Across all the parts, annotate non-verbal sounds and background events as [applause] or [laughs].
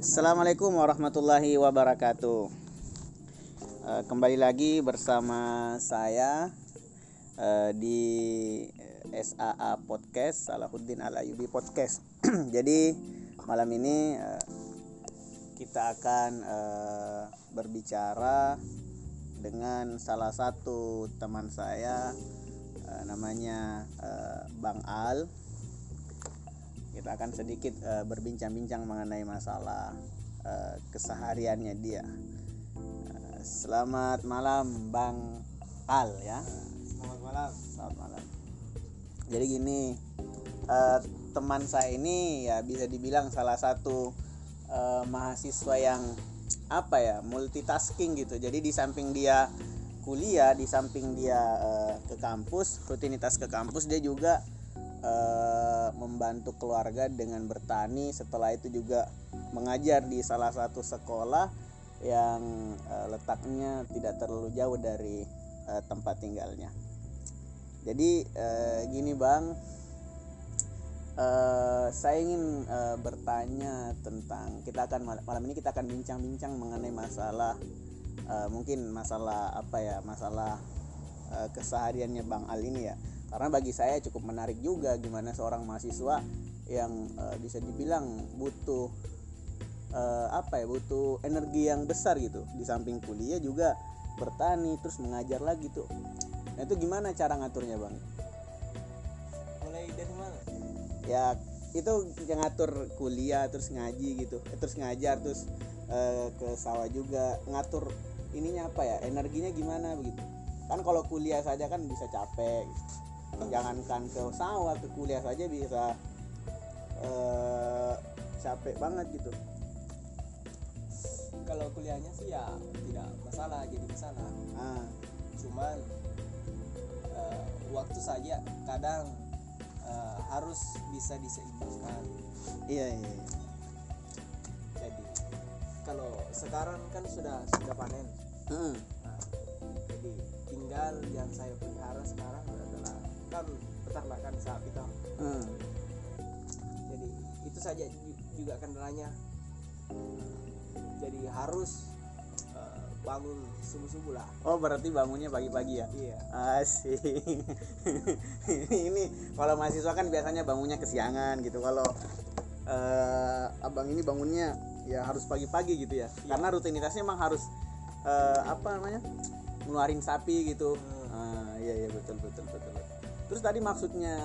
Assalamualaikum warahmatullahi wabarakatuh. Eh, kembali lagi bersama saya eh, di SAA Podcast Salahuddin Al Ayubi Podcast. [clears throat] Jadi malam ini eh, kita akan berbicara dengan salah satu teman saya namanya Bang Al kita akan sedikit eh, berbincang-bincang mengenai masalah eh, kesehariannya dia. Eh, selamat malam Bang Al ya. Selamat malam. Selamat malam. Jadi gini, eh, teman saya ini ya bisa dibilang salah satu eh, mahasiswa yang apa ya multitasking gitu. Jadi di samping dia kuliah, di samping dia eh, ke kampus, rutinitas ke kampus dia juga eh, membantu keluarga dengan bertani. Setelah itu juga mengajar di salah satu sekolah yang eh, letaknya tidak terlalu jauh dari eh, tempat tinggalnya. Jadi gini bang, eh, saya ingin eh, bertanya tentang kita akan mal- malam ini kita akan bincang-bincang mengenai masalah eh, mungkin masalah apa ya masalah eh, kesehariannya bang Al ini ya. Karena bagi saya cukup menarik juga gimana seorang mahasiswa yang eh, bisa dibilang butuh eh, apa ya butuh energi yang besar gitu. Di samping kuliah juga bertani terus mengajar lagi tuh. Nah itu gimana cara ngaturnya bang? Mulai dari mana? ya itu yang ngatur kuliah terus ngaji gitu. Eh, terus ngajar terus eh, ke sawah juga. Ngatur ininya apa ya energinya gimana begitu. Kan kalau kuliah saja kan bisa capek gitu. Jangankan ke sawah ke kuliah saja bisa eh, capek banget gitu Kalau kuliahnya sih ya tidak masalah jadi masalah. ah Cuman eh, waktu saja kadang eh, harus bisa diseimbangkan. iya iya, iya. Jadi kalau sekarang kan sudah sudah panen. Hmm, Nah, jadi tinggal yang saya pelihara sekarang kan peternakan sapi toh. hmm. Jadi itu saja ju- juga kendalanya. Jadi harus eh, bangun subuh-subuh lah. oh berarti bangunnya pagi-pagi ya Iya. Asik. [laughs] ini kalau mahasiswa kan biasanya bangunnya kesiangan gitu. Kalau eh, abang ini bangunnya ya harus pagi-pagi gitu ya. Iya. Karena rutinitasnya emang harus eh, apa namanya? ngeluarin sapi gitu. Hmm. Ah, iya iya betul betul betul. Terus tadi maksudnya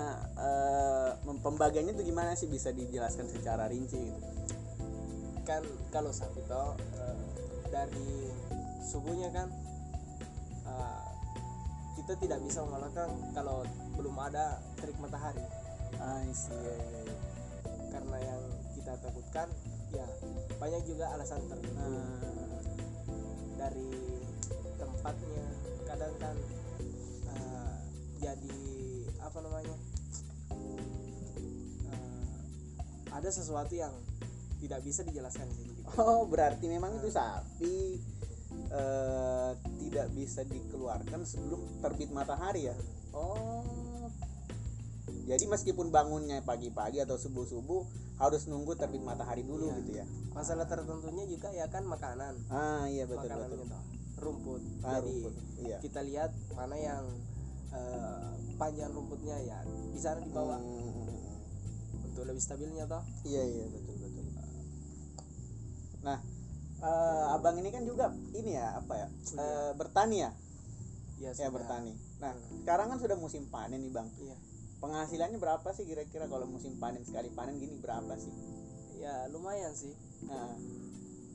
mem- pembagiannya itu gimana sih bisa dijelaskan secara rinci gitu? kan kalau sapi toh eh, dari subuhnya kan eh, kita tidak bisa mengalahkan kalau belum ada terik matahari Ah, iya, iya, iya. karena yang kita takutkan ya banyak juga alasan tertentu Ah, dari tempatnya kadang kan eh, jadi apa namanya eh, ada sesuatu yang tidak bisa dijelaskan di sini juga. Oh, berarti memang itu sapi eh, tidak bisa dikeluarkan sebelum terbit matahari ya? Oh. Jadi meskipun bangunnya pagi-pagi atau subuh-subuh harus nunggu terbit matahari dulu Iya. gitu ya. masalah tertentunya juga ya kan makanan Ah, iya betul makanannya betul. toh rumput Ah, jadi rumput. Iya. kita lihat mana yang eh, panjang rumputnya ya di sana di bawah Hmm, untuk lebih stabilnya toh Iya, iya betul betul. Nah, eh, abang ini kan juga ini ya apa ya? eh, bertani ya? ya, Ya sudah. bertani. Nah, Hmm. sekarang kan sudah musim panen nih, Bang. iya penghasilannya berapa sih kira-kira kalau musim panen sekali panen gini berapa sih ya lumayan sih nah,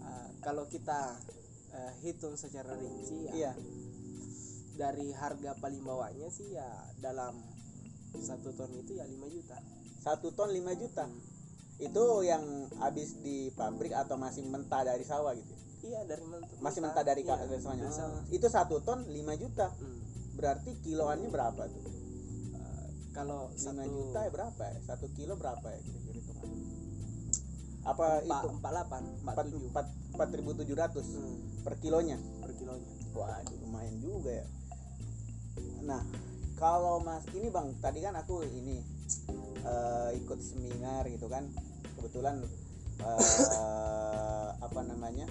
Eh, kalau kita eh, hitung secara rinci ya, iya dari harga paling bawahnya sih ya dalam satu ton itu ya 5 juta. Satu ton 5 juta. Itu yang habis di pabrik atau masih mentah dari sawah gitu iya dari mentah masih mentah. dari iya, dari sawahnya. Oh, itu satu ton 5 juta. Hmm. berarti kiloannya berapa tuh? Eh, kalau 5 satu juta ya berapa ya? Satu kilo berapa ya kira-kira hitungan apa empat itu? empat delapan empat ribu tujuh ratus Hmm, per kilonya? Per kilonya. Waduh lumayan juga ya. Nah kalau mas ini bang tadi kan aku ini eh, ikut seminar gitu kan. Kebetulan eh, apa namanya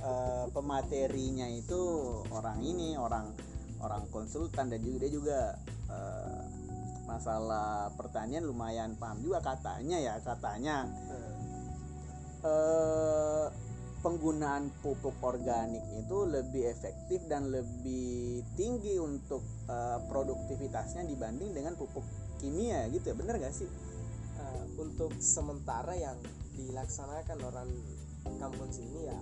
eh, pematerinya itu orang ini orang orang konsultan dan juga dia juga eh, masalah pertanian lumayan paham juga katanya ya katanya. Eh, penggunaan pupuk organik itu lebih efektif dan lebih tinggi untuk eh, produktivitasnya dibanding dengan pupuk kimia gitu ya? Bener gak sih? Eh, untuk sementara yang dilaksanakan orang kampung sini ya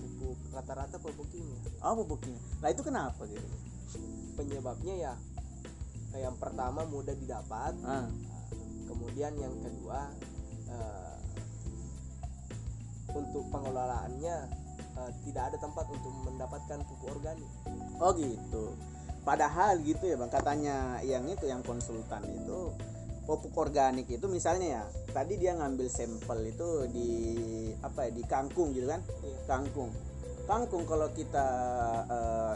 pupuk rata-rata pupuk kimia. Oh pupuk kimia. Nah itu kenapa gitu? Penyebabnya ya yang pertama mudah didapat eh, kemudian yang kedua eh, untuk pengelolaannya eh, tidak ada tempat untuk mendapatkan pupuk organik. Oh gitu. Padahal gitu ya bang. Katanya yang itu yang konsultan itu pupuk organik itu misalnya ya tadi dia ngambil sampel itu di apa ya di kangkung gitu kan? Iya. kangkung. Kangkung kalau kita eh,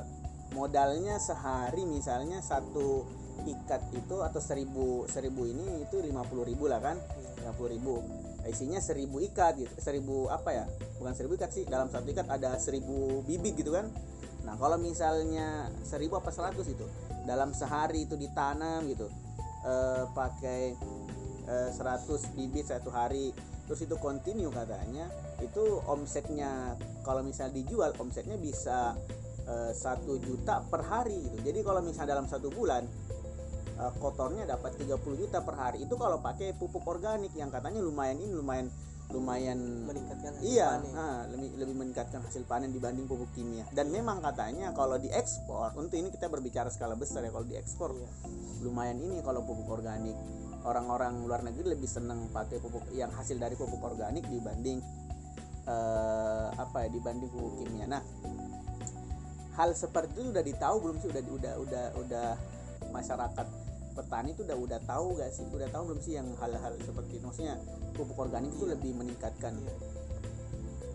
modalnya sehari misalnya satu ikat itu atau seribu seribu ini itu lima puluh ribu lah kan? Iya. lima puluh ribu isinya seribu ikat gitu seribu apa ya bukan seribu ikat sih dalam satu ikat ada seribu bibit gitu kan. Nah kalau misalnya seribu apa seratus itu dalam sehari itu ditanam gitu eh, pakai eh, 100 bibit satu hari terus itu continue katanya itu omsetnya kalau misal dijual omsetnya bisa eh, satu juta per hari gitu. Jadi kalau misal dalam satu bulan eh, kotornya dapat 30 juta per hari itu kalau pakai pupuk organik yang katanya lumayan ini lumayan lumayan meningkatkan hasil Iya, panen. nah, lebih lebih meningkatkan hasil panen dibanding pupuk kimia. Dan memang katanya kalau diekspor, untuk ini kita berbicara skala besar ya kalau diekspor Iya. lumayan ini kalau pupuk organik. Orang-orang luar negeri lebih senang pakai pupuk yang hasil dari pupuk organik dibanding eh, apa ya dibanding pupuk kimia. Nah, hal seperti itu udah ditahu belum sih udah udah udah udah masyarakat petani itu udah udah tahu gak sih? Udah tahu belum sih yang hal-hal seperti itu? Maksudnya pupuk organik itu lebih meningkatkan. Iya.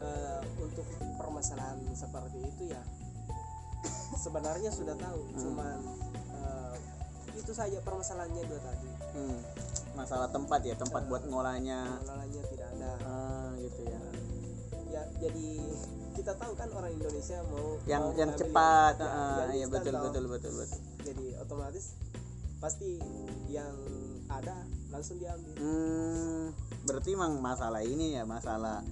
Eh, untuk permasalahan seperti itu ya [coughs] sebenarnya sudah tahu. Hmm. cuman eh, itu saja permasalahannya dua tadi. Hmm, masalah tempat ya tempat Eh. buat ngolahnya pengelolaannya tidak ada. Ah, gitu ya. Ya jadi kita tahu kan orang Indonesia mau yang mau yang cepat. yang- ah, yang iya instan betul toh. betul betul betul. Jadi otomatis pasti yang ada langsung diambil hmm, berarti memang masalah ini ya masalah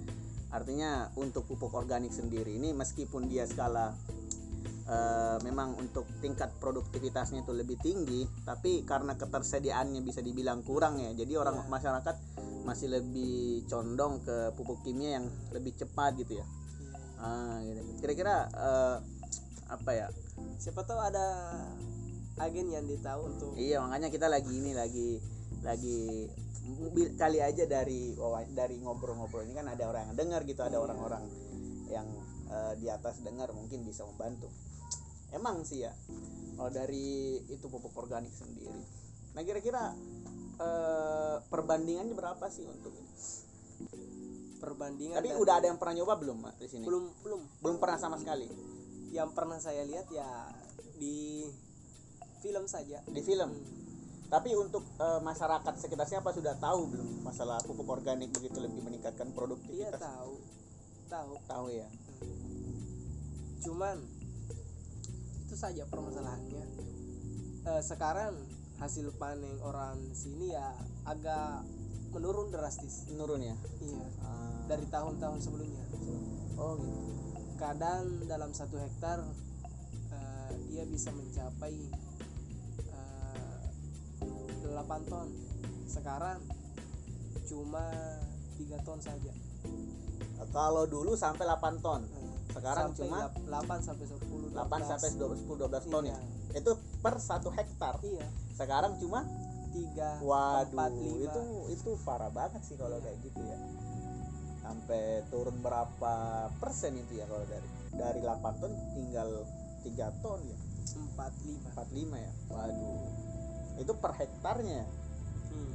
artinya untuk pupuk organik sendiri ini meskipun dia skala eh, memang untuk tingkat produktivitasnya itu lebih tinggi tapi karena ketersediaannya bisa dibilang kurang ya jadi orang Iya. masyarakat masih lebih condong ke pupuk kimia yang lebih cepat gitu ya ah, gitu. kira-kira eh, apa ya siapa tahu ada agen yang ditahu untuk Iya makanya kita lagi ini lagi lagi kali aja dari dari ngobrol-ngobrol ini kan ada orang yang dengar gitu ada Iya. orang-orang yang eh, di atas dengar mungkin bisa membantu. Emang sih ya kalau dari itu pupuk organik sendiri. Nah kira-kira eh, perbandingannya berapa sih untuk ini? Perbandingan tapi udah ada yang pernah nyoba belum Mak, di sini? Belum belum. Belum pernah sama sekali? Yang pernah saya lihat ya di film saja. Di film? Hmm. tapi untuk eh, masyarakat sekitar siapa sudah tahu belum masalah pupuk organik begitu lebih meningkatkan produktivitas? Tahu. Tahu. Tahu ya. Cuman itu saja permasalahannya. Eh, sekarang hasil panen orang sini ya agak menurun drastis. Menurun ya? Iya. Ah, dari tahun-tahun sebelumnya. Oh gitu. Kadang dalam satu hektar eh, dia bisa mencapai 8 ton. Sekarang cuma tiga ton saja. Kalau dulu sampai 8 ton sekarang Sampai cuma 8 sampai 10 8 sampai 12 10 12 ton ya? Iya. itu per satu hektar. Iya. Sekarang cuma tiga waduh empat lima. itu itu parah banget sih kalau Iya. kayak gitu ya. Sampai turun berapa persen itu ya kalau dari dari 8 ton tinggal 3 ton ya? Empat lima. 45 ya? Waduh itu per hektarnya? Hmm.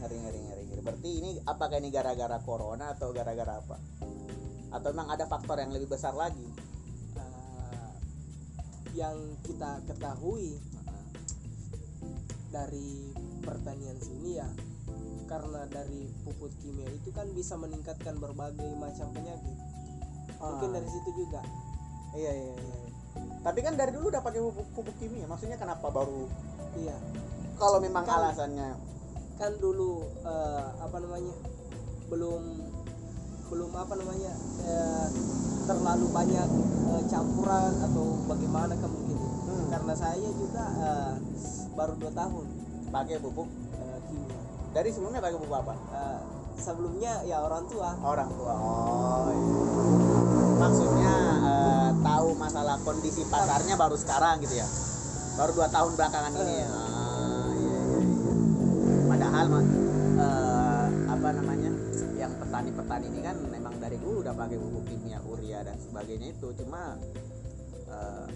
ngeri ngeri ngeri ngeri berarti ini apakah ini gara-gara corona atau gara-gara apa atau memang ada faktor yang lebih besar lagi Eh, yang kita ketahui dari pertanian sini ya karena dari pupuk kimia itu kan bisa meningkatkan berbagai macam penyakit mungkin Ah. dari situ juga iya iya iya tapi kan dari dulu udah pakai pupuk, pupuk kimia maksudnya kenapa baru iya. Kalau memang Kan- alasannya. kan dulu eh, apa namanya belum belum apa namanya eh, terlalu banyak eh, campuran atau bagaimana kan mungkin ya. Hmm. karena saya juga eh, baru dua tahun. Pakai pupuk? Eh, kimia. Dari sebelumnya pakai pupuk apa? Eh, sebelumnya ya orang tua. Orang tua. Oh iya. maksudnya eh, tahu masalah kondisi pasarnya baru sekarang gitu ya baru dua tahun belakangan ini ya ah, iya, iya, iya. padahal eh, apa namanya yang petani-petani ini kan memang dari dulu udah pakai pupuk kimia urea dan sebagainya itu cuma eh,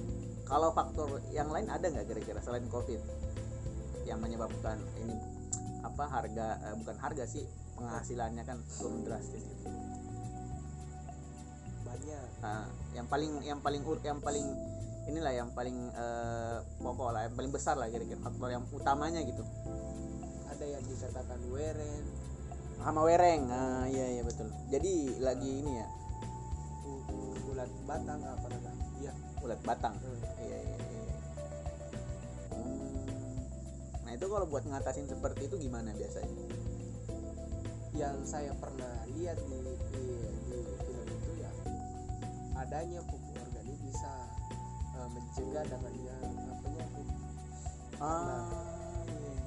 kalau faktor yang lain ada nggak kira-kira selain covid yang menyebabkan ini apa harga eh, bukan harga sih penghasilannya kan turun drastis gitu. banyak Nah, yang paling yang paling ur yang paling inilah yang paling eh, pokok lah yang paling besar lah kira-kira faktor yang utamanya gitu. Ada yang dikatakan weren. Sama wereng ah iya iya betul. Jadi lagi ini ya? Ulat batang apa namanya? Iya. Ulat batang? Hmm. iya iya iya Hmm. nah itu kalau buat ngatasin seperti itu gimana biasanya? Yang saya pernah lihat di di, di film itu ya adanya bisa eh, mencegah datangnya eh, penyakit ah iya, iya.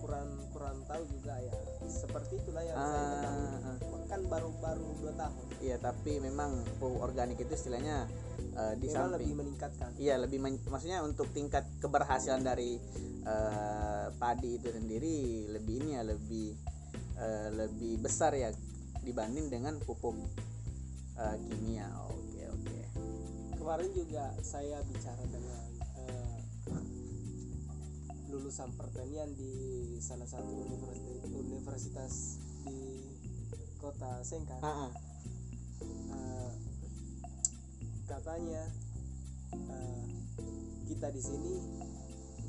kurang kurang tahu juga ya seperti itulah yang saya Ah, ketahui ah. kan baru baru dua tahun iya tapi memang pupuk organik itu istilahnya eh, di memang lebih samping meningkatkan Iya lebih men- maksudnya untuk tingkat keberhasilan dari eh, padi itu sendiri lebih ini ya lebih eh, lebih besar ya dibanding dengan pupuk eh, kimia. Oke. Kemarin juga saya bicara dengan eh, lulusan pertanian di salah satu universitas, universitas di kota Sengkang. Eh, katanya eh, kita di sini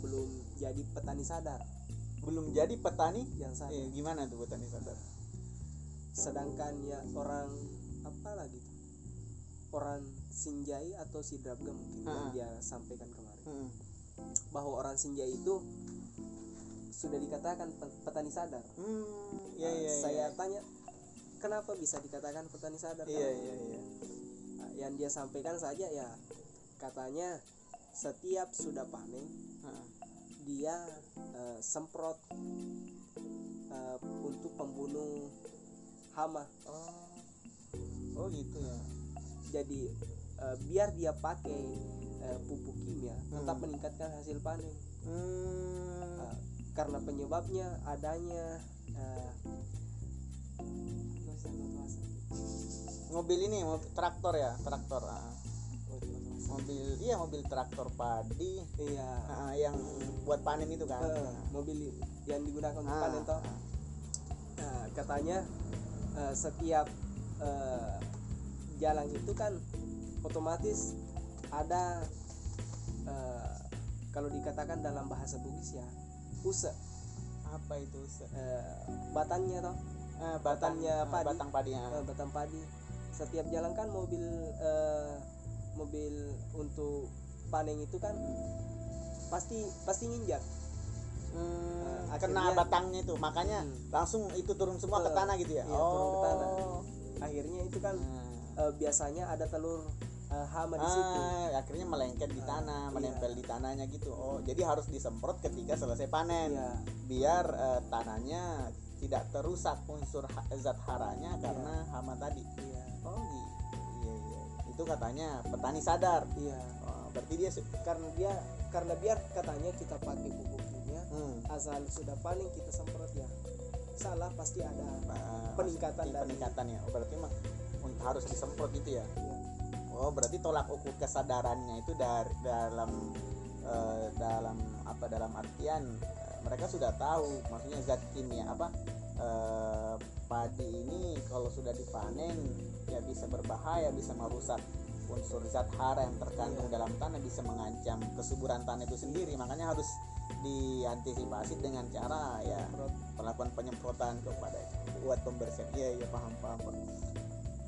belum jadi petani sadar Belum jadi petani? yang sadar Eh, gimana tuh petani sadar? sedangkan ya orang apa lagi orang Sinjai atau Sidrapga mungkin yang Ah. dia sampaikan kemarin Hmm. bahwa orang Sinjai itu sudah dikatakan pe- petani sadar. Hmm, iya Nah, iya. saya iya. tanya kenapa bisa dikatakan petani sadar? Iya Karena, iya iya. nah, yang dia sampaikan saja ya katanya setiap sudah panen Ah. dia eh, semprot eh, untuk pembunuh hama. Oh. Oh gitu ya. Jadi eh, biar dia pakai eh, pupuk kimia tetap Hmm. meningkatkan hasil panen. Hmm. Uh, karena penyebabnya adanya uh, Mobil ini mobil traktor ya, traktor. ah. Mobil iya mobil traktor padi iya ah, yang buat panen itu kan. uh, mobil yang digunakan untuk Ah, panen toh. Nah, katanya uh, setiap uh, jalan itu kan otomatis ada uh, kalau dikatakan dalam bahasa Bugis ya use. Apa itu Se- uh, batangnya toh. Eh, Batangnya ah, padi. batang padi ah. eh, batang padi. Setiap jalan kan mobil eh, mobil untuk panen itu kan pasti pasti nginjak. Hmm, Eh, kena batangnya itu. Makanya Hmm. langsung itu turun semua ke Eh, tanah gitu ya? Iya, turun ke tanah. oh. Akhirnya itu kan Nah. eh, biasanya ada telur eh, hama di situ Ah, akhirnya melengket di Ah, tanah, iya. menempel di tanahnya gitu. Oh, jadi harus disemprot ketika selesai panen, Iya. biar eh, tanahnya tidak terusak unsur ha- zat haranya Iya. karena hama tadi. iya Oh, gitu. Iya, iya. Itu katanya petani sadar. iya Oh, berarti dia karena dia karena biar katanya kita pakai pupuk kimia hmm, asal sudah panen kita semprot ya salah pasti ada ah, Peningkatan pasti dari- peningkatan ya. Oh, berarti mah harus disemprot gitu ya. Oh, berarti tolak ukur kesadarannya itu dari dalam eh, dalam apa dalam artian eh, mereka sudah tahu maksudnya zat kimia apa eh, padi ini kalau sudah dipanen ya bisa berbahaya, bisa merusak unsur zat hara yang terkandung Iya. dalam tanah bisa mengancam kesuburan tanah itu sendiri makanya harus diantisipasi dengan cara ya melakukan penyemprotan kepada buat pembersihan iya iya paham paham Pak.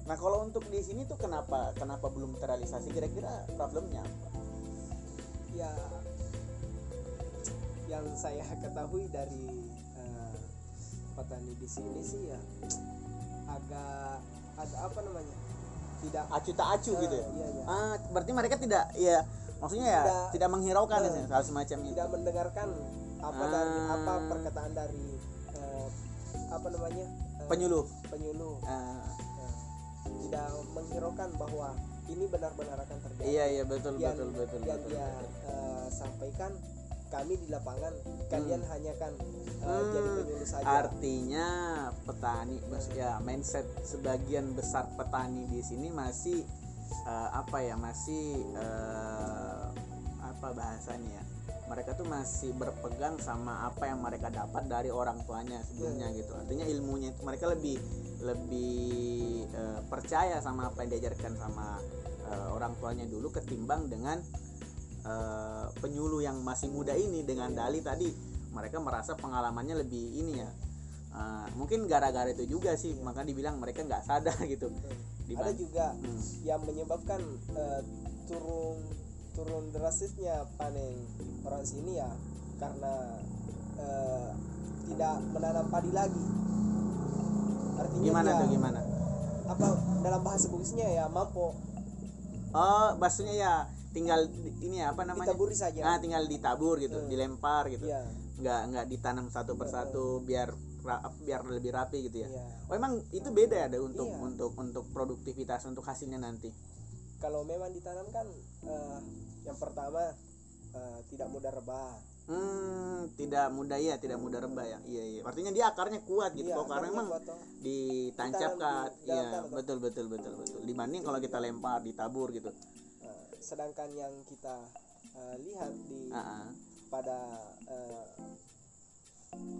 Nah kalau untuk di sini tuh kenapa kenapa belum terrealisasi kira-kira problemnya apa? ya yang saya ketahui dari eh, petani di sini sih ya agak agak apa namanya tidak acu tak acu Eh, gitu ya iya, iya. ah berarti mereka tidak ya maksudnya ya tidak, Tidak- menghiraukan Eh, ya, hal semacam itu tidak mendengarkan apa dari Ah. apa perkataan dari eh, apa namanya eh, penyuluh penyuluh Ah, Tidak menghiraukan bahwa ini benar-benar akan terjadi. Iya iya betul yang, betul betul yang betul, dia betul. eh, sampaikan kami di lapangan kalian hanya kan eh, Hmm, jadi penyuluh saja. artinya petani mas ya mindset sebagian besar petani di sini masih eh, apa ya masih eh, apa bahasanya ya mereka tuh masih berpegang sama apa yang mereka dapat dari orang tuanya sebelumnya Hmm. gitu artinya ilmunya itu mereka lebih lebih eh, percaya sama apa yang diajarkan sama eh, orang tuanya dulu ketimbang dengan eh, penyuluh yang masih muda ini dengan Iya. dalih tadi mereka merasa pengalamannya lebih ini ya Eh, mungkin gara-gara itu juga sih Iya. maka dibilang mereka nggak sadar gitu Betul. ada juga Hmm. yang menyebabkan eh, turun turun drastisnya panen orang sini ya. Karena eh, tidak menanam padi lagi. Artinya gimana dia tuh gimana? apa dalam bahasa Bugisnya ya mampu. Oh maksudnya ya tinggal ini ya, apa namanya? Ditaburi saja. Nah tinggal ditabur gitu Hmm. dilempar gitu. Iya, nggak nggak ditanam satu persatu biar ra- biar lebih rapi gitu ya. Iya. oh emang itu beda ya ada untuk Iya. untuk untuk produktivitas untuk hasilnya nanti kalau memang ditanam kan eh, yang pertama eh, tidak mudah rebah. Hmm tidak mudah ya tidak mudah rebah ya. Iya iya. Artinya dia akarnya kuat gitu Iya, kok karena memang ditancapkan. Iya toh. betul betul betul betul. Dibanding kalau kita lempar ditabur gitu. Nah, sedangkan yang kita eh, lihat di Ah, ah. pada eh,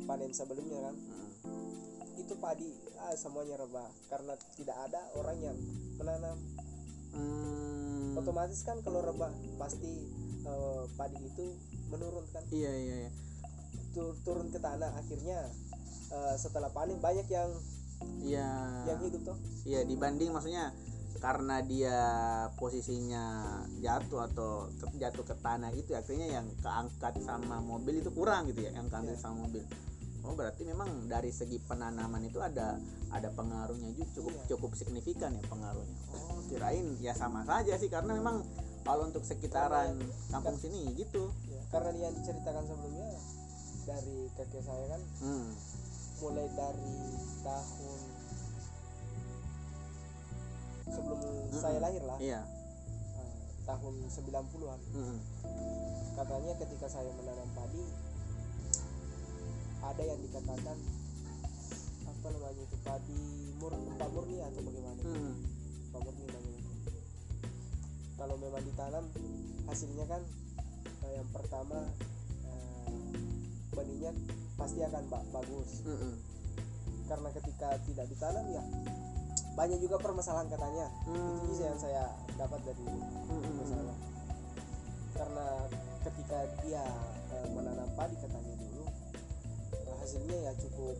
panen sebelumnya kan Mm. itu padi ah, semuanya rebah. Karena tidak ada orang yang menanam Hmm. otomatis kan kalau rebah pasti eh, padi itu menurun kan? Iya iya iya. Tur- turun ke tanah akhirnya eh, setelah panen banyak yang iya. yang hidup toh. Iya dibanding maksudnya karena dia posisinya jatuh atau ke- jatuh ke tanah itu akhirnya yang keangkat sama mobil itu kurang gitu ya yang keambil Iya. sama mobil oh berarti memang dari segi penanaman itu ada ada pengaruhnya juga cukup Iya. cukup signifikan ya pengaruhnya oh kirain ya sama saja sih karena memang kalau untuk sekitaran kampung sini gitu Ya, karena yang diceritakan sebelumnya dari kakek saya kan hmm. mulai dari tahun sebelum saya lahir lah iya eh, tahun 90-an Mm-mm. katanya ketika saya menanam padi ada yang dikatakan apa namanya itu padi mur pak murni atau bagaimana itu? Mm. pak murni namanya kalau memang ditanam hasilnya kan eh, yang pertama eh, benihnya pasti akan ba- bagus Mm-mm. karena ketika tidak ditanam ya banyak juga permasalahan katanya Hmm. itu yang saya dapat dari Mm-mm. masalah karena ketika dia eh, menanam padi katanya hasilnya ya cukup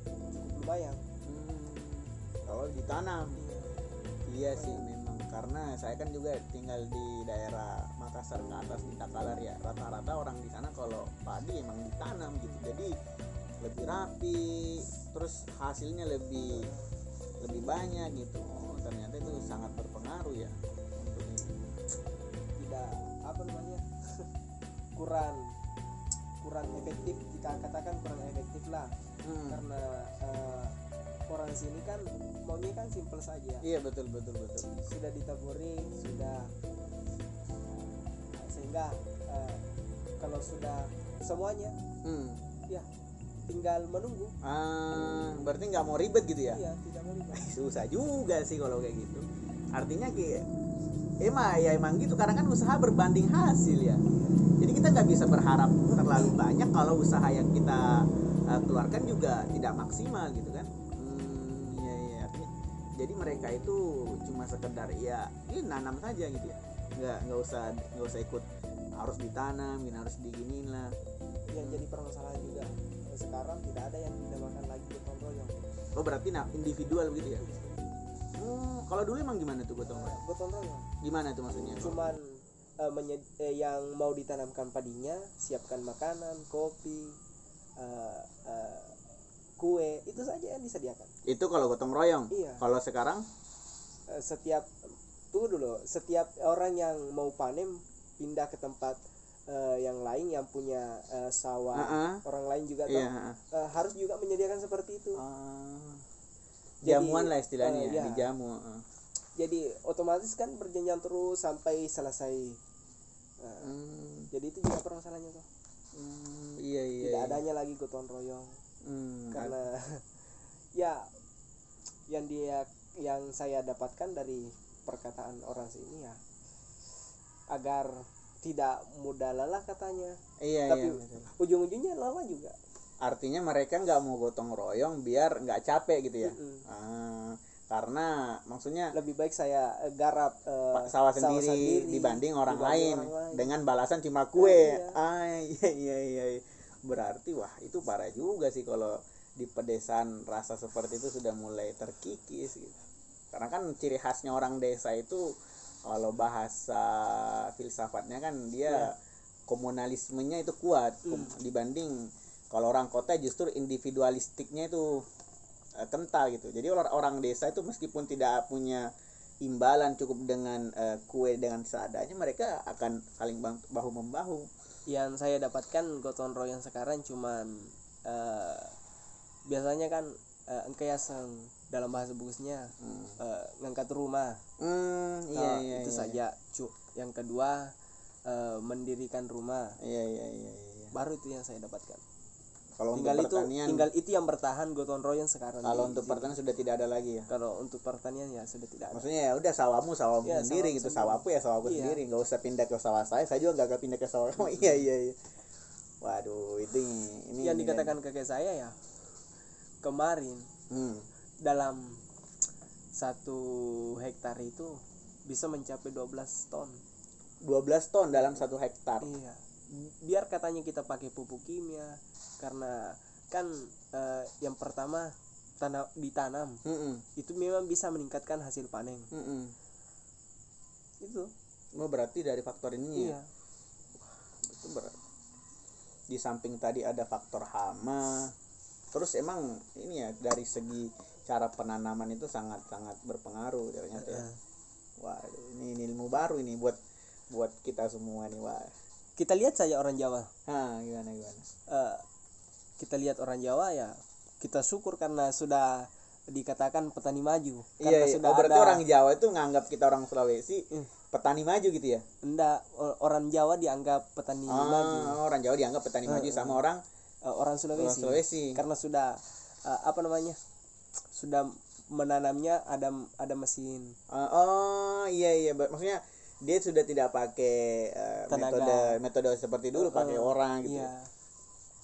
cukup lumayan. Hmm. kalau ditanam. Iya sih memang. Karena saya kan juga tinggal di daerah Makassar ke atas di Takalar ya. Rata-rata orang di sana kalau padi emang ditanam gitu. Jadi lebih rapi terus hasilnya lebih lebih banyak gitu. Oh, ternyata itu sangat berpengaruh ya. Untuk ini tidak apa namanya? [laughs] Kurang kurang efektif kita katakan kurang efektif lah. Hmm. karena eh, orang sini kan maunya kan simple saja. Iya betul betul betul. Sudah ditaburi sudah sehingga eh, kalau sudah semuanya hmm. ya tinggal menunggu. Ah, berarti nggak mau ribet gitu ya? Iya tidak mau ribet. Susah juga sih kalau kayak gitu. Artinya kayak emang ya emang gitu. Karena kan usaha berbanding hasil ya kita nggak bisa berharap terlalu banyak kalau usaha yang kita uh, keluarkan juga tidak maksimal gitu kan? Hmm, iya iya artinya jadi mereka itu cuma sekedar ya ini nanam saja gitu ya. Nggak nggak usah nggak usah ikut harus ditanam gini harus diginiin lah. Yang jadi permasalahan juga. Sekarang tidak ada yang dinamakan lagi gotong royong. Oh berarti nah individual begitu ya? Hmm, kalau dulu emang gimana tuh gotong royong? Gotong royong. Gimana tuh maksudnya? Cuman menye- eh, yang mau ditanamkan padinya siapkan makanan kopi eh, eh, kue itu saja yang disediakan. Itu kalau gotong royong? Iya. kalau sekarang? Eh, setiap tunggu dulu setiap orang yang mau panen pindah ke tempat eh, yang lain yang punya eh, sawah. Heeh. orang lain juga iya toh, eh, harus juga menyediakan seperti itu. Ah. Jadi, jamuan lah istilahnya eh, ya, dijamu heeh. jadi otomatis kan berjenjang terus sampai selesai Hmm, jadi itu juga permasalahannya tuh hmm, iya iya tidak iya. adanya lagi gotong royong. Hmm, karena [laughs] ya yang dia yang saya dapatkan dari perkataan orang sini ya agar tidak mudah lelah katanya. Iya tapi iya ujung-ujungnya lelah juga. Artinya mereka nggak mau gotong royong biar nggak capek gitu ya? Mm-mm. Ah, karena maksudnya lebih baik saya eh, garap eh, Pak sawah sendiri, dibanding orang lain dibanding orang lain. dengan balasan cuma kue. iya. Ah iya iya iya. iya. Berarti wah itu parah juga sih kalau di pedesaan rasa seperti itu sudah mulai terkikis gitu. Karena kan ciri khasnya orang desa itu kalau bahasa filsafatnya kan dia Iya. komunalismenya itu kuat. Kom- dibanding kalau orang kota justru individualistiknya itu eh, kental gitu. Jadi orang orang desa itu meskipun tidak punya imbalan cukup dengan eh, kue dengan seadanya mereka akan saling bang- bahu membahu. yang saya dapatkan gotong royong sekarang cuman eh, biasanya kan engke yang dalam bahasa bagusnya Hmm, eh, ngangkat rumah Hmm, iya Nah, iya itu iya. saja cu yang kedua eh, mendirikan rumah Iya iya iya iya. iya. baru itu yang saya dapatkan Kalau untuk tinggal itu pertanian tinggal itu yang bertahan gotong royong sekarang kalau di untuk sini. pertanian sudah tidak ada lagi ya. kalau untuk pertanian ya sudah tidak ada Maksudnya ya udah sawahmu sawahmu Iya, sendiri sawah gitu, sendiri. sawahku ya sawahku Iya. sendiri, nggak usah pindah ke sawah saya. Saya juga nggak akan pindah ke sawah kamu. iya iya iya. Waduh, itu ini yang ini dikatakan kakek saya ya kemarin Hmm. dalam satu hektar itu bisa mencapai 12 ton 12 ton dalam satu hektar. iya biar katanya kita pakai pupuk kimia karena kan eh, yang pertama tanam ditanam Mm-mm, itu memang bisa meningkatkan hasil panen mm-mm. itu Oh, berarti dari faktor ini ya. iya Itu ber- di samping tadi ada faktor hama. Terus emang ini ya dari segi cara penanaman itu sangat-sangat berpengaruh ternyata ya. Eh, Wah, ini, ini ilmu baru ini buat buat kita semua nih, wah. Kita lihat saja orang Jawa Hah, gimana gimana? Eh, kita lihat orang Jawa ya kita syukur karena sudah dikatakan petani maju Iya, karena iya. sudah Oh, berarti ada orang Jawa itu nganggap kita orang Sulawesi Hmm. petani maju gitu ya? enggak orang Jawa dianggap petani maju Ah, orang Jawa dianggap petani Eh, maju sama orang Eh, orang Sulawesi. orang Sulawesi. karena sudah eh, apa namanya sudah menanamnya ada ada mesin Ah, oh, iya iya, maksudnya dia sudah tidak pakai Tenaga. metode metode seperti dulu pakai Eh, orang gitu. iya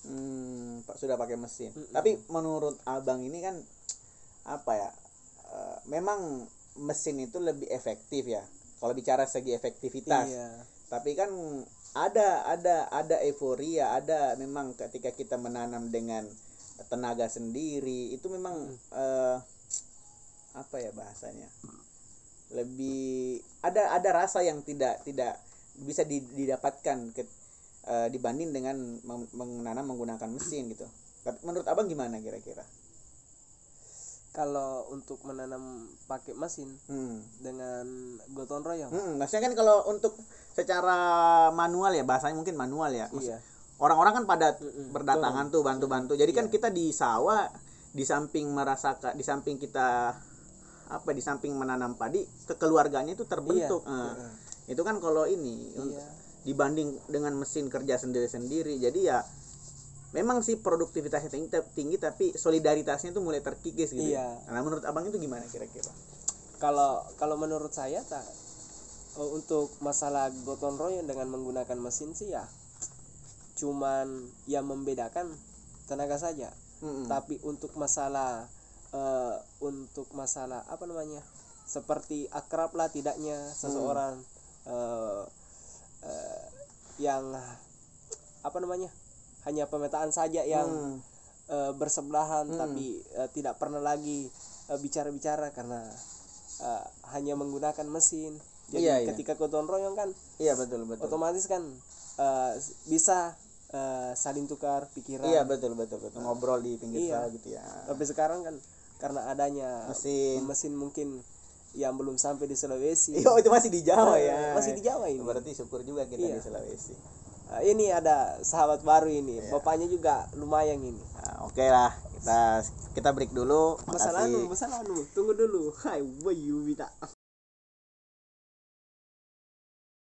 Hmm, sudah pakai mesin. Mm-mm. Tapi menurut Abang ini kan apa ya? eh, memang mesin itu lebih efektif ya. Kalau bicara segi efektivitas. iya Tapi kan ada ada ada euforia, ada memang ketika kita menanam dengan tenaga sendiri itu memang eh, apa ya bahasanya? Lebih ada ada rasa yang tidak tidak bisa di- didapatkan ke, eh, dibanding dengan menanam menggunakan mesin gitu. Tapi Menurut Abang gimana kira-kira? kalau untuk menanam pakai mesin Hmm. dengan gotong royong Hmm, maksudnya kan kalau untuk secara manual ya bahasanya mungkin manual ya. Maksud- iya orang-orang kan pada Mm-mm, berdatangan tuh bantu-bantu jadi kan Iya. kita di sawah di samping merasakan di samping kita apa di samping menanam padi kekeluarganya itu terbentuk Iya. Eh, Heeh. itu kan kalau ini iya dibanding dengan mesin kerja sendiri-sendiri jadi ya memang sih produktivitasnya tinggi, tinggi tapi solidaritasnya itu mulai terkikis gitu ya. Iya. nah menurut abang itu gimana kira-kira kalau kalau menurut saya tak eh, untuk masalah gotong royong dengan menggunakan mesin sih ya cuman yang membedakan tenaga saja Mm-mm. tapi untuk masalah eh, untuk masalah apa namanya seperti akrab lah tidaknya seseorang eh, eh, yang apa namanya hanya pemetaan saja yang Hmm. eh, bersebelahan Hmm. tapi eh, tidak pernah lagi bicara-bicara karena eh, hanya menggunakan mesin jadi Iya, iya. ketika gotong royong kan iya betul betul otomatis kan eh, bisa eh, saling tukar pikiran iya betul betul betul ngobrol di pinggir Iya. sawah gitu ya tapi sekarang kan karena adanya mesin mesin mungkin yang belum sampai di Sulawesi Iya, itu masih di Jawa Eh, ya. masih di Jawa ini. Berarti syukur juga kita Iya. di Sulawesi. Eh, ini ada sahabat baru ini Iya. bapaknya juga lumayan ini Nah, Oke lah, kita kita break dulu. masalah anu masalah anu tunggu dulu hai wayu bita